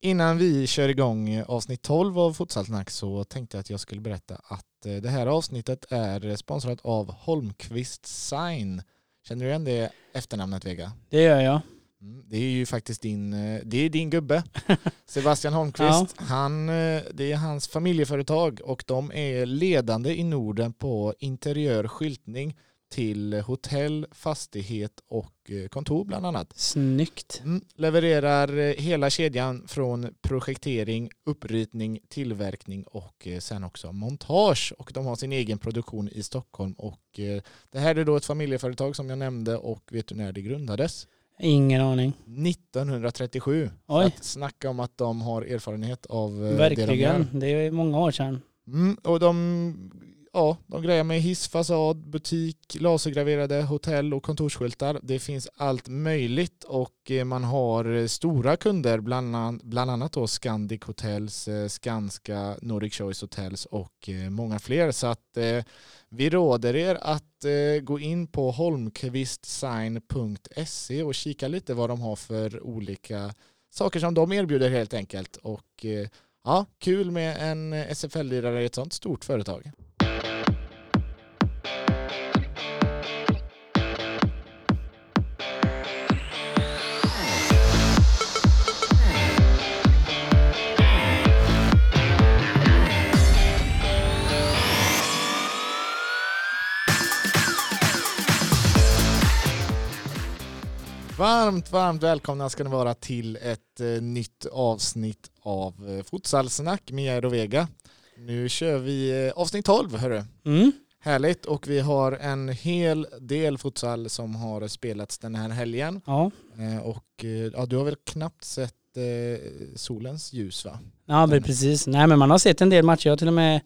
Innan vi kör igång avsnitt 12 av Futsalsnack så tänkte jag att jag skulle berätta att eh, det här avsnittet är sponsrat av Holmqvist Sign. Känner du igen det efternamnet Vega? Det gör jag. Mm, det är ju faktiskt din, eh, det är din gubbe, Sebastian Holmqvist. Ja. Han, eh, det är hans familjeföretag och de är ledande i Norden på interiör skyltning till hotell, fastighet och eh, kontor bland annat. Snyggt. Mm, levererar eh, hela kedjan från projektering, uppritning, tillverkning och eh, sen också montage. Och de har sin egen produktion i Stockholm. Och det här är då ett familjeföretag som jag nämnde och vet du när det grundades? Ingen aning. 1937. Oj. Att snacka om att de har erfarenhet av Verkligen. det de gör. Det är många år sedan. Mm, och de ja, de grejer med hissfasad, butik, lasergraverade hotell och kontorsskyltar. Det finns allt möjligt och eh, man har eh, stora kunder, bland annat, bland annat då Scandic Hotels, eh, Skanska, Nordic Choice Hotels och många fler. Så att vi råder er att gå in på holmqvistsign.se och kika lite vad de har för olika saker som de erbjuder helt enkelt. Och ja, kul med en SFL-lirare i ett sånt stort företag. Varmt, varmt välkomna ska ni vara till ett eh, nytt avsnitt av eh, Futsalsnack med Jair och Vega. Nu kör vi eh, avsnitt 12, hörru. Mm. Härligt och vi har en hel del futsal som har spelats den här helgen. Ja. Eh, och eh, ja, du har väl knappt sett eh, solens ljus va? Ja men precis. Nej men man har sett en del matcher. Jag har till och med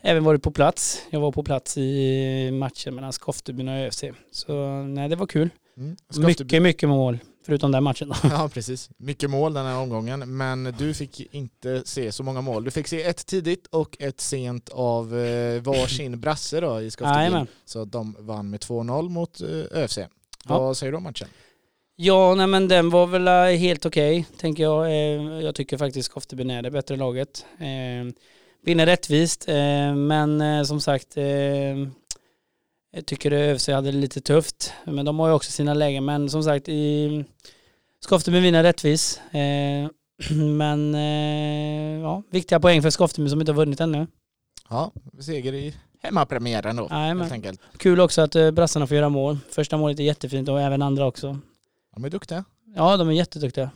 även varit på plats. Jag var på plats i matchen mellan Skoftebyn och ÖFC. Så nej det var kul. Mm. Mycket, mycket mål. Förutom den matchen då. Ja, precis. Mycket mål den här omgången, men du fick inte se så många mål. Du fick se ett tidigt och ett sent av eh, varsin brasse då i Skoftebyn. Så de vann med 2-0 mot eh, ÖFC. Vad ja. säger du om matchen? Ja, nej men den var väl eh, helt okej, okay, tänker jag. Eh, jag tycker faktiskt Skoftebyn är det bättre laget. Eh, vinner rättvist, eh, men eh, som sagt jag tycker ÖFC hade det lite tufft, men de har ju också sina lägen. Men som sagt, i Skofteby vinner rättvis. Eh, men eh, ja, viktiga poäng för Skofteby som inte har vunnit ännu. Ja, seger i hemmapremiären då, helt enkelt. Kul också att eh, brassarna får göra mål. Första målet är jättefint och även andra också. De är duktiga. Ja, de är jätteduktiga.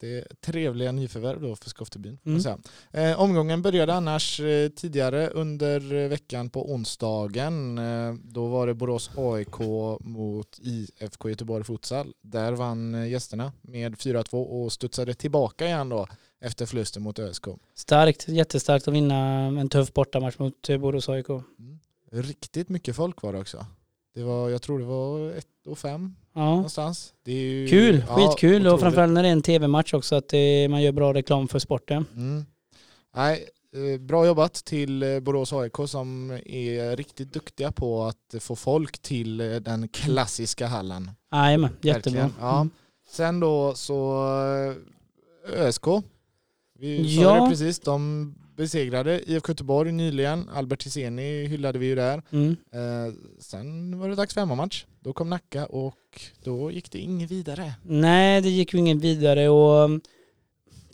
Det är trevliga nyförvärv då för Skoftebyn. Mm. Eh, omgången började annars eh, tidigare under eh, veckan på onsdagen. Eh, då var det Borås AIK mot IFK Göteborg Futsal. Där vann eh, gästerna med 4-2 och studsade tillbaka igen då efter förlusten mot ÖSK. Starkt, jättestarkt att vinna en tuff bortamatch mot eh, Borås AIK. Mm. Riktigt mycket folk var det också. Det var, jag tror det var 1 och 5 ja. någonstans. Det är ju, Kul, ja, skitkul otroligt. och framförallt när det är en tv-match också att det, man gör bra reklam för sporten. Mm. Nej, eh, bra jobbat till eh, Borås AIK som är riktigt duktiga på att få folk till eh, den klassiska hallen. Jajamän, jättebra. Ja. Mm. Sen då så ÖSK. Vi sa ja. det precis, de besegrade IFK Göteborg nyligen. Albert Hiseni hyllade vi ju där. Mm. Eh, sen var det dags för hemmamatch. Då kom Nacka och då gick det inget vidare. Nej, det gick ju inget vidare och mm,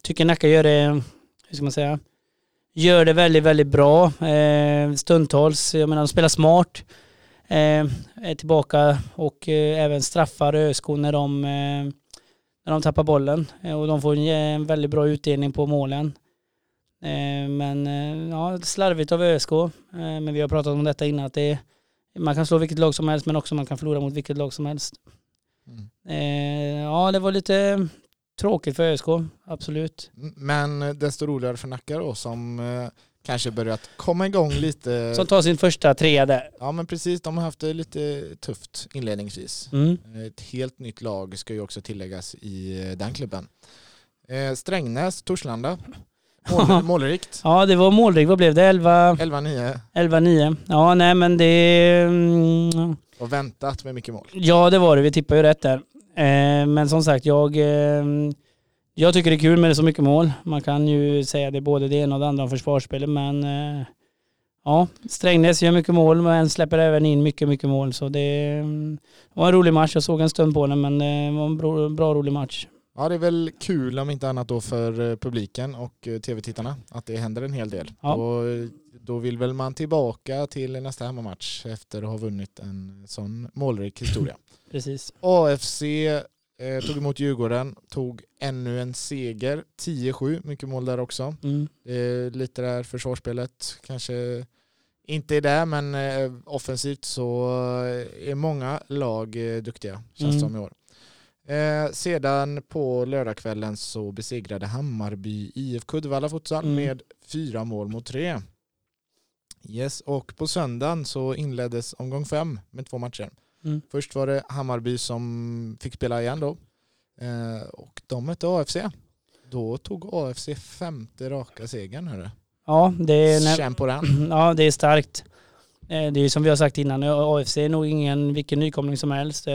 tycker Nacka gör det, hur ska man säga, gör det väldigt, väldigt bra. Eh, stundtals, jag menar de spelar smart. Eh, är tillbaka och eh, även straffar ÖSK när de, eh, när de tappar bollen. Eh, och de får en väldigt bra utdelning på målen. Eh, men eh, ja, slarvigt av ÖSK. Eh, men vi har pratat om detta innan att det är, man kan slå vilket lag som helst men också man kan förlora mot vilket lag som helst. Mm. Ja, det var lite tråkigt för ÖSK, absolut. Men desto roligare för Nacka då som kanske börjat komma igång lite. Som tar sin första trea där. Ja men precis, de har haft det lite tufft inledningsvis. Mm. Ett helt nytt lag ska ju också tilläggas i den klubben. Strängnäs, Torslanda Mål, målrikt. ja, det var målrikt. Vad blev det? 11? 11-9. 11-9. Ja, nej men det... Mm, och väntat med mycket mål. Ja, det var det. Vi tippade ju rätt där. Eh, men som sagt, jag... Eh, Jag tycker det är kul med det så mycket mål. Man kan ju säga det både det ena och det andra om försvarsspelet men eh, ja, Strängnäs gör mycket mål men släpper även in mycket, mycket mål. Så det, mm, var en rolig match. Jag såg en stund på den men det var en bra, bra rolig match. Ja det är väl kul om inte annat då för eh, publiken och eh, tv-tittarna att det händer en hel del. Ja. Och då vill väl man tillbaka till nästa hemmamatch efter att ha vunnit en sån målrik historia. Precis. AFC eh, tog emot Djurgården, tog ännu en seger, 10-7, mycket mål där också. Mm. Eh, lite där försvarsspelet kanske inte är där men eh, offensivt så är många lag eh, duktiga känns det mm. som i år. Eh, sedan på lördagskvällen så besegrade Hammarby IFK Uddevalla futsal mm. med fyra mål mot tre. Yes, och på söndagen så inleddes omgång fem med två matcher. Mm. Först var det Hammarby som fick spela igen då. Eh, och de mötte AFC. Då tog AFC femte raka segern. Hörru. Ja, det är... Känn på den. Ja, det är starkt. Eh, det är som vi har sagt innan, AFC är nog ingen vilken nykomling som helst.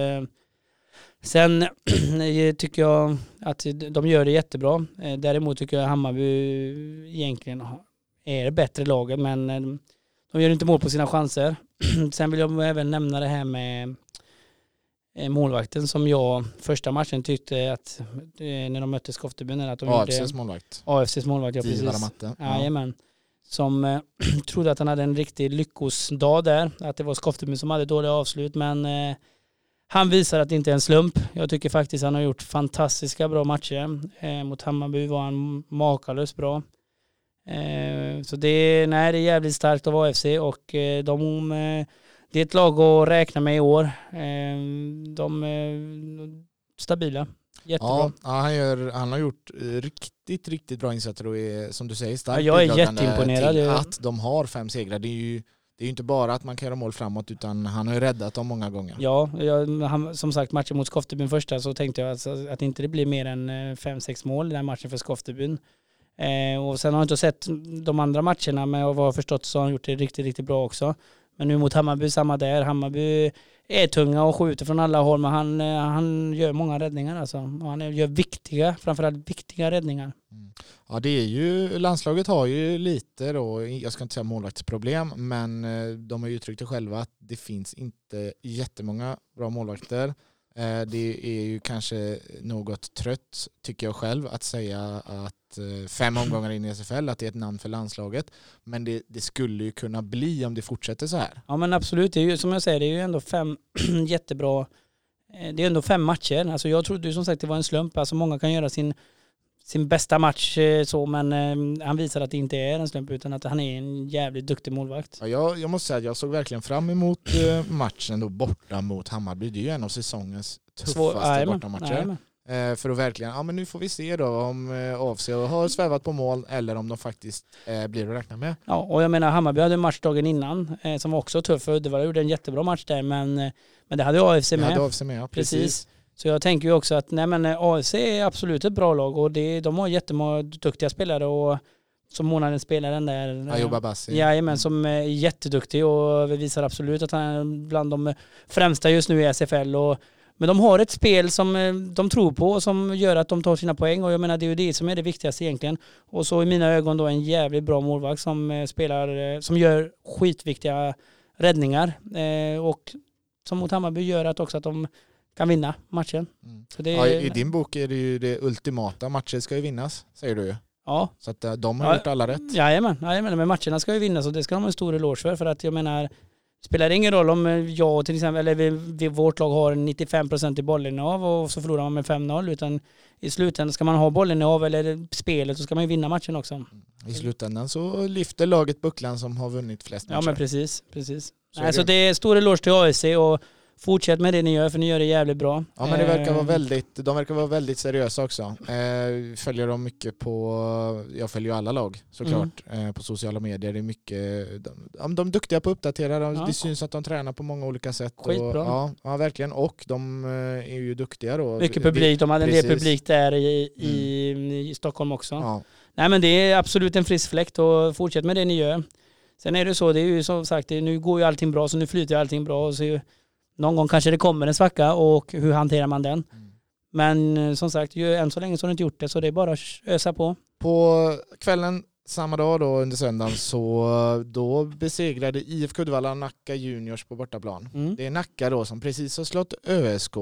Eh, sen tycker jag att de gör det jättebra. Eh, däremot tycker jag Hammarby egentligen är det bättre laget, men de gör inte mål på sina chanser. Sen vill jag även nämna det här med eh, målvakten som jag första matchen tyckte att eh, när de mötte Skoftebyn att de AFCs gjorde, målvakt. AFCs målvakt, ja precis. Matte. Jajamän. Som eh, trodde att han hade en riktig lyckosdag där. Att det var Skoftebyn som hade dåliga avslut men eh, han visar att det inte är en slump. Jag tycker faktiskt han har gjort fantastiska bra matcher. Eh, mot Hammarby var han makalöst bra. Eh, så det, nej, det är jävligt starkt av AFC och eh, de, det är ett lag att räkna med i år. De är stabila. Jättebra. Ja, han, gör, han har gjort riktigt, riktigt bra insatser och är som du säger starkt ja, Jag är jätteimponerad. Till att de har fem segrar. Det är ju det är ju inte bara att man kan göra mål framåt utan han har ju räddat dem många gånger. Ja, jag, han, som sagt matchen mot Skoftebyn första så tänkte jag alltså att inte det blir mer än eh, fem sex mål i den matchen för Skoftebyn. Eh, och sen har jag inte sett de andra matcherna men vad jag har förstått så har han gjort det riktigt, riktigt bra också. Men nu mot Hammarby, samma där. Hammarby är tunga och skjuter från alla håll men han, eh, han gör många räddningar alltså. Och han gör viktiga, framförallt viktiga räddningar. Mm. Ja det är ju, landslaget har ju lite då, jag ska inte säga målvaktsproblem, men eh, de har ju uttryckt det själva att det finns inte jättemånga bra målvakter. Eh, det är ju kanske något trött, tycker jag själv, att säga att eh, fem omgångar in i SFL, att det är ett namn för landslaget. Men det, det, skulle ju kunna bli om det fortsätter så här. Ja men absolut, det är ju som jag säger, det är ju ändå fem jättebra, eh, det är ändå fem matcher. Alltså jag trodde ju som sagt det var en slump, alltså många kan göra sin, sin bästa match eh, så, men han visar att det inte är en slump utan att han är en jävligt duktig målvakt. Ja, jag, jag måste säga att jag såg verkligen fram emot matchen då borta mot Hammarby. Det är ju en av säsongens tuffaste bortamatcher. Eh, för att verkligen, ja men nu får vi se då om eh, AFC har svävat på mål eller om de faktiskt eh, blir att räkna med. Ja, och jag menar Hammarby hade en match dagen innan som var också tuff. Uddevalla gjorde en jättebra match där men, men det hade AFC med. Det hade AFC med, ja, precis. precis. Så jag tänker ju också att nej men AFC är absolut ett bra lag och det, de har jättemånga duktiga spelare och som månadens spelaren där. Ayuba Bassi. Jajamän, som är jätteduktig och visar absolut att han är bland de främsta just nu i SFL. Och men de har ett spel som eh, de tror på och som gör att de tar sina poäng och jag menar det är ju det som är det viktigaste egentligen. Och så i mina ögon då en jävligt bra målvakt som eh, spelar, eh, som gör skitviktiga räddningar och som mot Hammarby gör att också att de kan vinna matchen. Mm. Det, ja, I din bok är det ju det ultimata, matcher ska ju vinnas säger du ju. Ja. Så att de har ja, gjort alla rätt. Jajamän, jajamän, men matcherna ska ju vinnas och det ska de ha en stor eloge för för att jag menar spelar det ingen roll om jag till exempel, eller vi, vi, vårt lag har 95% i bollinnehav och så förlorar man med 5-0 utan i slutändan ska man ha bollinnehav eller spelet så ska man ju vinna matchen också. I slutändan så lyfter laget bucklan som har vunnit flest matcher. Ja men precis, precis. Så, Nej, så det är stor eloge till AIC och Fortsätt med det ni gör för ni gör det jävligt bra. Ja men det verkar vara eh, väldigt, de verkar vara väldigt seriösa också. Eh, följer dem mycket på, jag följer ju alla lag såklart, mm. eh, på sociala medier. Det är mycket, de, de är duktiga på att uppdatera, de, ja. det syns att de tränar på många olika sätt. Skitbra. Och, ja, ja verkligen, och de är ju duktiga då. Mycket publik, de hade en del publik där i, i, mm. i Stockholm också. Ja. Nej men det är absolut en frisk fläkt och fortsätt med det ni gör. Sen är det så, det är ju som sagt, nu går ju allting bra så nu flyter allting bra. Och så någon gång kanske det kommer en svacka och hur hanterar man den? Mm. Men eh, som sagt, ju, än så länge så har du inte gjort det så det är bara att ösa på. På kvällen samma dag då under söndagen så då besegrade IFK Uddevalla Nacka Juniors på bortaplan. Mm. Det är Nacka då som precis har slått ÖSK,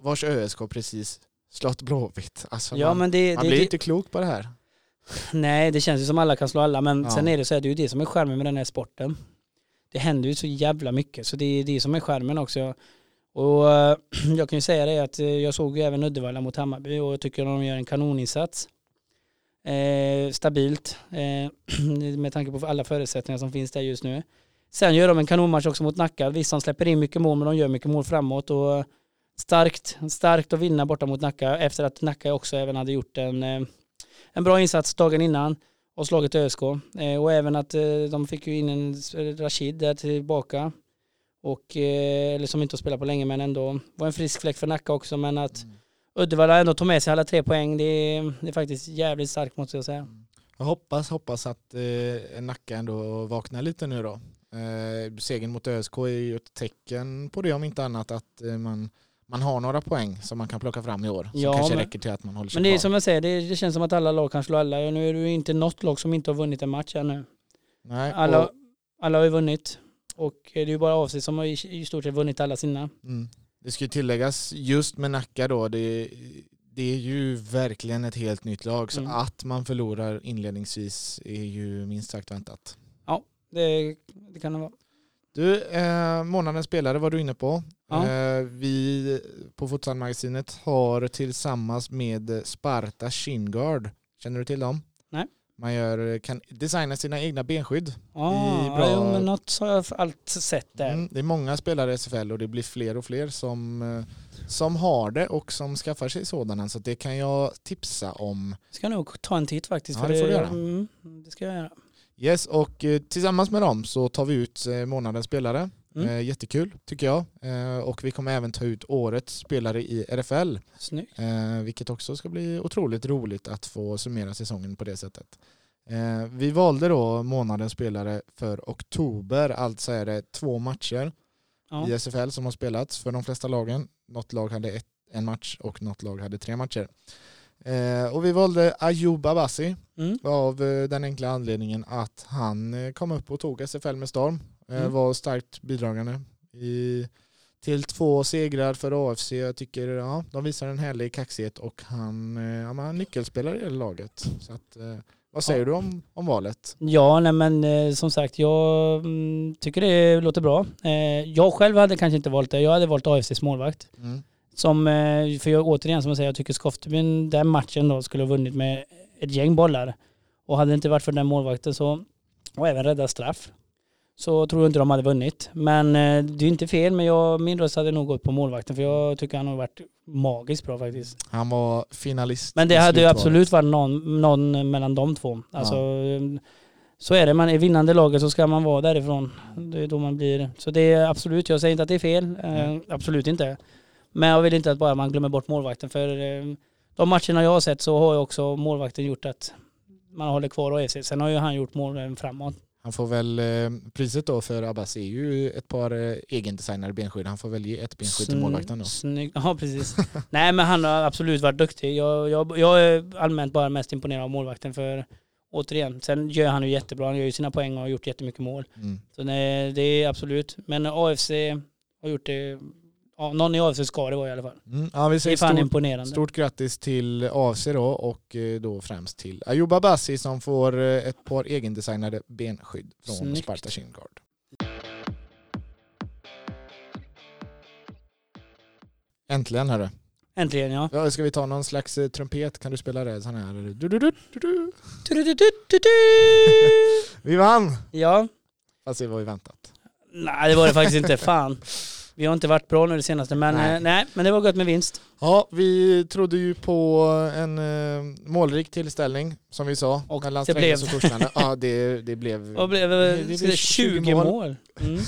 vars ÖSK precis slått Blåvitt. Alltså Ja, man, men det, man det, blir det, inte klok på det här. Nej, det känns ju som alla kan slå alla, men Ja. sen är det så är det ju det som är skärmen med den här sporten. Det händer ju så jävla mycket, så det är det som är skärmen också. Och jag kan ju säga det att eh, jag såg ju även Uddevalla mot Hammarby och jag tycker de gör en kanoninsats. Eh, stabilt, eh, med tanke på alla förutsättningar som finns där just nu. Sen gör de en kanonmatch också mot Nacka. Visst, de släpper in mycket mål, men de gör mycket mål framåt. Och starkt, starkt att vinna borta mot Nacka efter att Nacka också även hade gjort en eh, en bra insats dagen innan och slagit ÖSK. Eh, och även att eh, de fick ju in en Rashid där tillbaka. Och, eh, eller som inte har spelat på länge men ändå var en frisk fläck för Nacka också. Men att Uddevalla ändå tog med sig alla tre poäng det är, det är faktiskt jävligt starkt måste jag säga. Jag hoppas, hoppas att eh, Nacka ändå vaknar lite nu då. Eh, segern mot ÖSK är ju ett tecken på det om inte annat att eh, man, man har några poäng som man kan plocka fram i år. Som Ja, kanske men- räcker till att man håller sig Men det är kvar. som jag säger, det, det känns som att alla lag kan slå alla. Och nu är det ju inte något lag som inte har vunnit en match ännu. Nej, Alla, och, alla har ju vunnit. Och det är ju bara AFC som har i, i stort sett vunnit alla sina. mm, det ska ju tilläggas just med Nacka då, det, det är ju verkligen ett helt nytt lag. Så Mm. att man förlorar inledningsvis är ju minst sagt väntat. Det, det kan det vara. Du, eh, månadens spelare var du inne på. Ja. Eh, vi på Futsalmagasinet har tillsammans med Sparta Shingard, känner du till dem? Nej. Man gör, kan designa sina egna benskydd. Ah, I bra- ja, men något har jag allt sett där. Mm, det är många spelare i SFL och det blir fler och fler som, eh, som har det och som skaffar sig sådana. Så det kan jag tipsa om. Ska nog ta en titt faktiskt. Ja, för det får du göra. Mm, det ska jag göra. Yes, och eh, tillsammans med dem så tar vi ut eh, månadens spelare. Mm. Eh, jättekul tycker jag. Och vi kommer även ta ut årets spelare i RFL. Snyggt. Vilket också ska bli otroligt roligt att få summera säsongen på det sättet. Vi valde då månadens spelare för oktober, alltså är det två matcher Ja. i SFL som har spelats för de flesta lagen. Något lag hade ett, en match och något lag hade tre matcher. Eh, och vi valde Ayoub Abassi Mm. av eh, den enkla anledningen att han eh, kom upp och tog SFL med storm. Eh, Mm. Var starkt bidragande i, till två segrar för AFC. Jag tycker ja, de visar en härlig kaxighet och han, eh, ja, men han är nyckelspelare i laget. Så att, eh, vad säger Ja. du om, om valet? Ja, nej, men som sagt, jag mm, tycker det låter bra. Jag själv hade kanske inte valt det. Jag hade valt AFCs målvakt. Mm. Som, eh, för jag, återigen som jag säger, jag tycker Skoftebyn den matchen då skulle ha vunnit med ett gäng bollar. Och hade det inte varit för den målvakten så, och även rädda straff, så tror jag inte de hade vunnit. Men eh, det är inte fel, men jag, min röst hade nog gått på målvakten för jag tycker han har varit magiskt bra faktiskt. Han var finalist. Men det hade ju absolut varit någon, någon mellan de två. Alltså, Så är det, man är vinnande laget så ska man vara därifrån. Det är då man blir. Så det är absolut, jag säger inte att det är fel. Eh, absolut inte. Men jag vill inte att bara man glömmer bort målvakten. För eh, de matcherna jag har sett så har ju också målvakten gjort att man håller kvar AFC. Sen har ju han gjort mål även framåt. Han får väl, eh, priset då för Abbas är ju ett par eh, egendesignade benskydd. Han får väl ge ett benskydd till målvakten då. Snyggt. Ja, precis. Nej, men han har absolut varit duktig. Jag, jag, jag är allmänt bara mest imponerad av målvakten för återigen, sen gör han ju jättebra. Han gör ju sina poäng och har gjort jättemycket mål. Mm. Så nej, det är absolut. Men AFC har gjort det. Ja, någon i AFC ska det vara i alla fall. Mm. Ja, vi Det säger är fan stort, imponerande. stort grattis till AFC då och eh, då främst till Ayoub Abbasi som får eh, ett par egendesignade benskydd från Snyggt. Sparta Shingard. Äntligen hörru. Äntligen ja. Ja, ska vi ta någon slags eh, trumpet? Kan du spela det? Sån här. Du, du, du. Vi vann! Ja. Fast det var ju väntat. Nej det var det faktiskt inte. Fan. Vi har inte varit bra nu det senaste men Nej. nej, nej men det var gott med vinst. Ja, vi trodde ju på en eh, målrik tillställning som vi sa. Och mellan det blev- och Torslanda. Ja, det, det blev... Vad blev det det? blev 20 mål. Mm.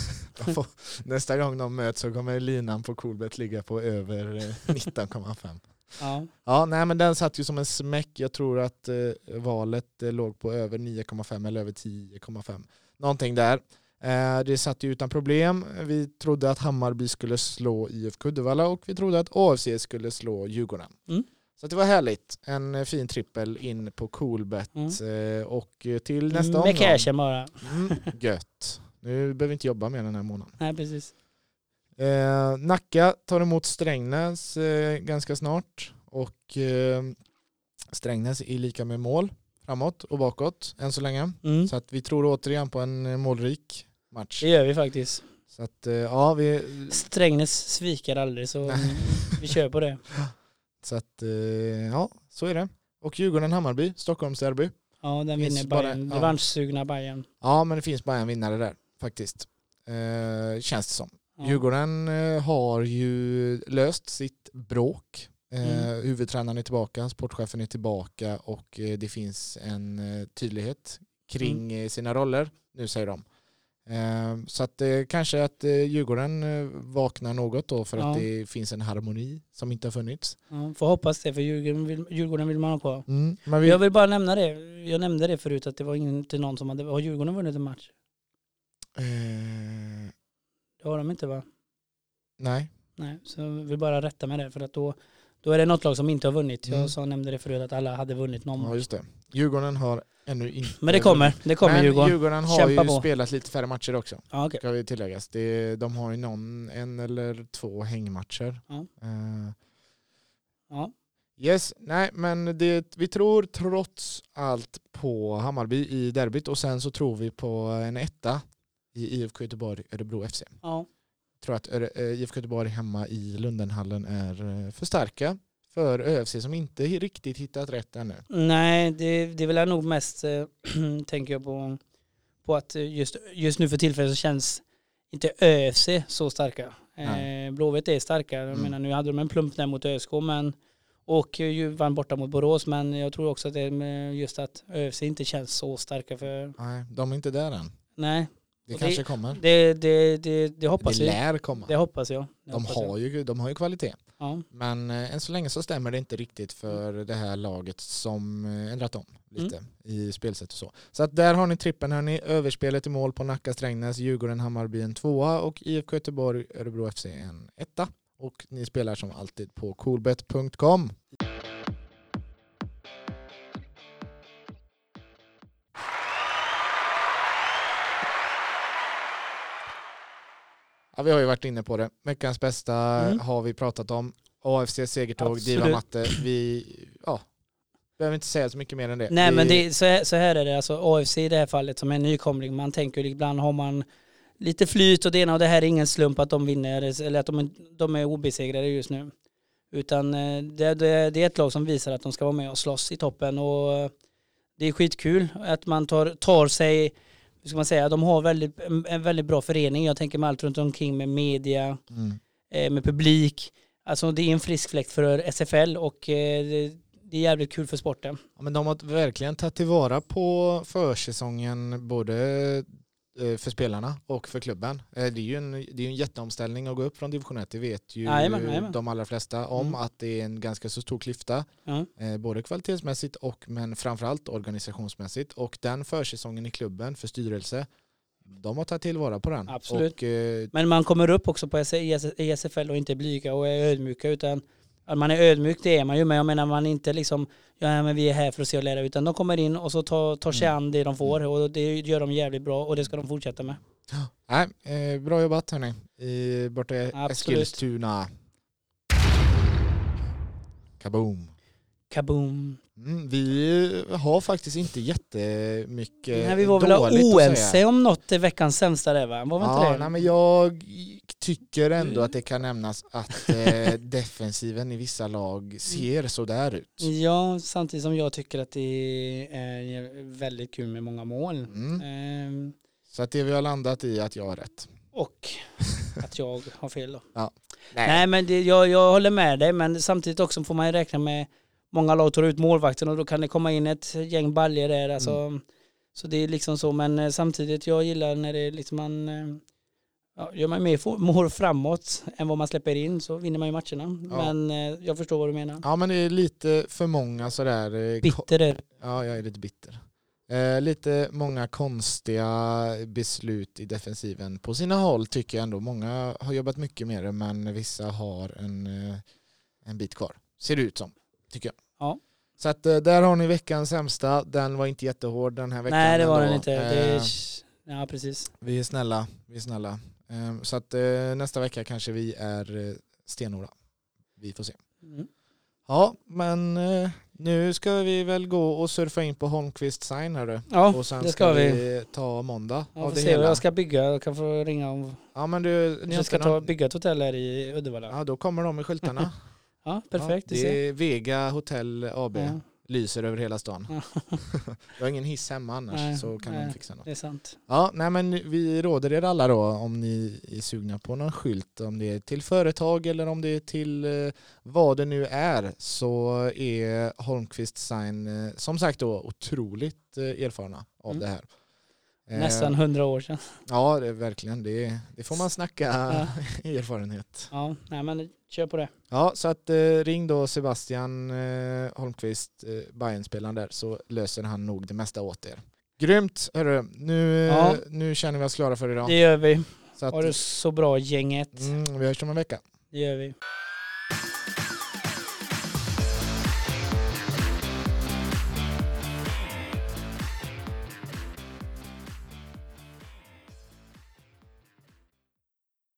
Nästa gång de möts så kommer linan på Coolbet ligga på över eh, 19,5. Ja. Ja, nej men den satt ju som en smäck. Jag tror att eh, valet eh, låg på över 9,5 eller över 10,5. Någonting där. Eh, det satt ju utan problem. Vi trodde att Hammarby skulle slå IFK Uddevalla och vi trodde att AFC skulle slå Djurgården. Mm. Så det var härligt. En fin trippel in på Coolbet mm. och till nästa omgång. Med cashen bara. Mm, gött. Nu behöver vi inte jobba mer den här månaden. Nej, precis. Eh, Nacka tar emot Strängnäs eh, ganska snart och eh, Strängnäs är lika med mål framåt och bakåt än så länge. Mm. Så att vi tror återigen på en målrik match. Det gör vi faktiskt. Så att, eh, ja, vi... Strängnäs sviker aldrig så vi kör på det. Så att, eh, ja, så är det. Och Djurgården-Hammarby, Stockholmsderby. Ja, den vinner Bayern. Revanschsugna Bayern. Ja, men det finns bara en vinnare där faktiskt. Eh, känns det som. Ja. Djurgården eh, har ju löst sitt bråk. Eh, mm. Huvudtränaren är tillbaka, sportchefen är tillbaka och det finns en tydlighet kring mm. sina roller. Nu säger de. Så att kanske att Djurgården vaknar något då för ja. att det finns en harmoni som inte har funnits. Ja, får hoppas det för Djurgården vill, Djurgården vill man ha kvar. Mm, vi... Jag vill bara nämna det. Jag nämnde det förut att det var inte någon som hade, har Djurgården vunnit en match? Eh... Det har de inte va? Nej. Nej, så jag vill bara rätta med det för att då, då är det något lag som inte har vunnit. Jag mm. sa, nämnde det förut att alla hade vunnit någon Ja just det. Djurgården har ännu inte Men det kommer, det kommer Men Djurgården. Djurgården har Kämpa ju på. spelat lite färre matcher också. Ja, okay. Ska vi tilläggas. Det, de har ju någon, en eller två hängmatcher. Ja. Uh, ja. Yes, nej men det, vi tror trots allt på Hammarby i derbyt och sen så tror vi på en etta i IFK Göteborg Örebro FC. Ja. Tror att eh, IFK Göteborg hemma i Lundenhallen är eh, för starka för ÖFC som inte riktigt hittat rätt ännu. Nej, det, det är väl nog mest, äh, tänker jag på, på att just, just nu för tillfället så känns inte ÖFC så starka. Eh, Blåvitt är starka. Jag mm. menar, nu hade de en plump där mot ÖSK men, och ju vann borta mot Borås men jag tror också att det är just att ÖFC inte känns så starka för... Nej, de är inte där än. Nej, det kanske kommer. Det, det, det, det hoppas det lär komma. Det hoppas jag. Det de, hoppas har jag. Ju, de har ju kvalitet. Ja. Men eh, än så länge så stämmer det inte riktigt för det här laget som eh, ändrat om lite mm. i spelsätt och så. Så att där har ni trippen hörni. Överspelet i mål på Nacka Strängnäs, Djurgården Hammarby en tvåa och IFK Göteborg Örebro FC en etta. Och ni spelar som alltid på coolbet.com. Ja, vi har ju varit inne på det. Veckans bästa mm. har vi pratat om. AFC segertåg, Diva Matte. Vi ja, behöver inte säga så mycket mer än det. Nej vi... men det, så, här, så här är det, alltså AFC i det här fallet som är nykomling, man tänker ibland har man lite flyt och det ena och det här är ingen slump att de vinner eller att de, de är obesegrade just nu. Utan eh, det, det, det, är ett lag som visar att de ska vara med och slåss i toppen och det är skitkul att man tar, tar sig ska man säga, de har väldigt, en väldigt bra förening. Jag tänker med allt runt omkring med media, mm. Eh, med publik. Alltså det är en frisk fläkt för SFL och eh, det är jävligt kul för sporten. Ja, men de har verkligen tagit tillvara på försäsongen både för spelarna och för klubben. Eh, det är ju en, det är en jätteomställning att gå upp från division 1. Det vet ju jajamän, jajamän. de allra flesta om mm. att det är en ganska så stor klyfta. Mm. Både kvalitetsmässigt och men framförallt organisationsmässigt. Och den försäsongen i klubben för styrelse de har tagit tillvara på den. Absolut. Och, eh, men man kommer upp också på ESFL och inte blyga och är ödmjuka utan att man är ödmjuk det är man ju men jag menar man inte liksom ja men vi är här för att se och lära utan de kommer in och så tar, tar sig mm. an det de får och det gör de jävligt bra och det ska de fortsätta med. Nej, eh, bra jobbat hörni, borta i Eskilstuna. Kaboom. Kaboom. Mm, vi har faktiskt inte jättemycket Nej, vi var väl oense om något i veckans sämsta där va? Var vi ja, inte det? Nej, men jag tycker ändå att det kan nämnas att eh, defensiven i vissa lag ser sådär ut. Ja, samtidigt som jag tycker att det är väldigt kul med många mål. Mm. Eh, så att det vi har landat i att jag har rätt. Och att jag har fel då. Ja. Nej. Nej. men det, jag, jag håller med dig men samtidigt också får man ju räkna med många lag tar ut målvakten och då kan det komma in ett gäng baljer där. Alltså, mm. Så det är liksom så, men eh, samtidigt jag gillar när det liksom man eh, ja, gör man mer mål framåt än vad man släpper in så vinner man ju matcherna. Ja. Men eh, jag förstår vad du menar. Ja men det är lite för många sådär. Bitter är Ja jag är lite bitter. Eh, lite många konstiga beslut i defensiven på sina håll tycker jag ändå. Många har jobbat mycket med det men vissa har en, en bit kvar. Ser det ut som, tycker jag. Ja. Så att eh, där har ni veckans sämsta. Den var inte jättehård den här veckan. Nej det var ändå. den inte. Det Eh, är, ja precis. vi är snälla, vi är snälla. Eh, så att eh, nästa vecka kanske vi är stenhårda. Vi får se. Mm. Ja, men nu ska vi väl gå och surfa in på Holmqvist sign här du. Ja Och sen det ska vi. ta måndag Jag av det se hela. jag ska bygga. Jag kan få ringa om Ja men du, ni ska inte ta, någon... bygga ett hotell här i Uddevalla. Ja, Ja då kommer de med skyltarna. perfekt. Ja, det är Vega Hotell AB. Ja, Lyser över hela stan. Ja. Jag har ingen hiss hemma annars Nej, så kan de nej. fixa något. det är sant. Ja, nej men vi råder er alla då om ni är sugna på någon skylt, om det är till företag eller om det är till eh, vad det nu är så är Holmqvist Sign eh, som sagt då otroligt eh, erfarna av Mm. det här. Eh, Nästan hundra år sedan. Ja, det är verkligen. Det, det får man snacka Ja. erfarenhet. Ja, nej men kör på det. Ja, så att eh, ring då Sebastian eh, Holmqvist, eh, Bayern-spelaren där, så löser han nog det mesta åt er. Grymt, hörru. Nu, Ja. nu känner vi oss klara för idag. Det gör vi. Så att, Ha det så bra gänget. mm, vi hörs om en vecka. Det gör vi.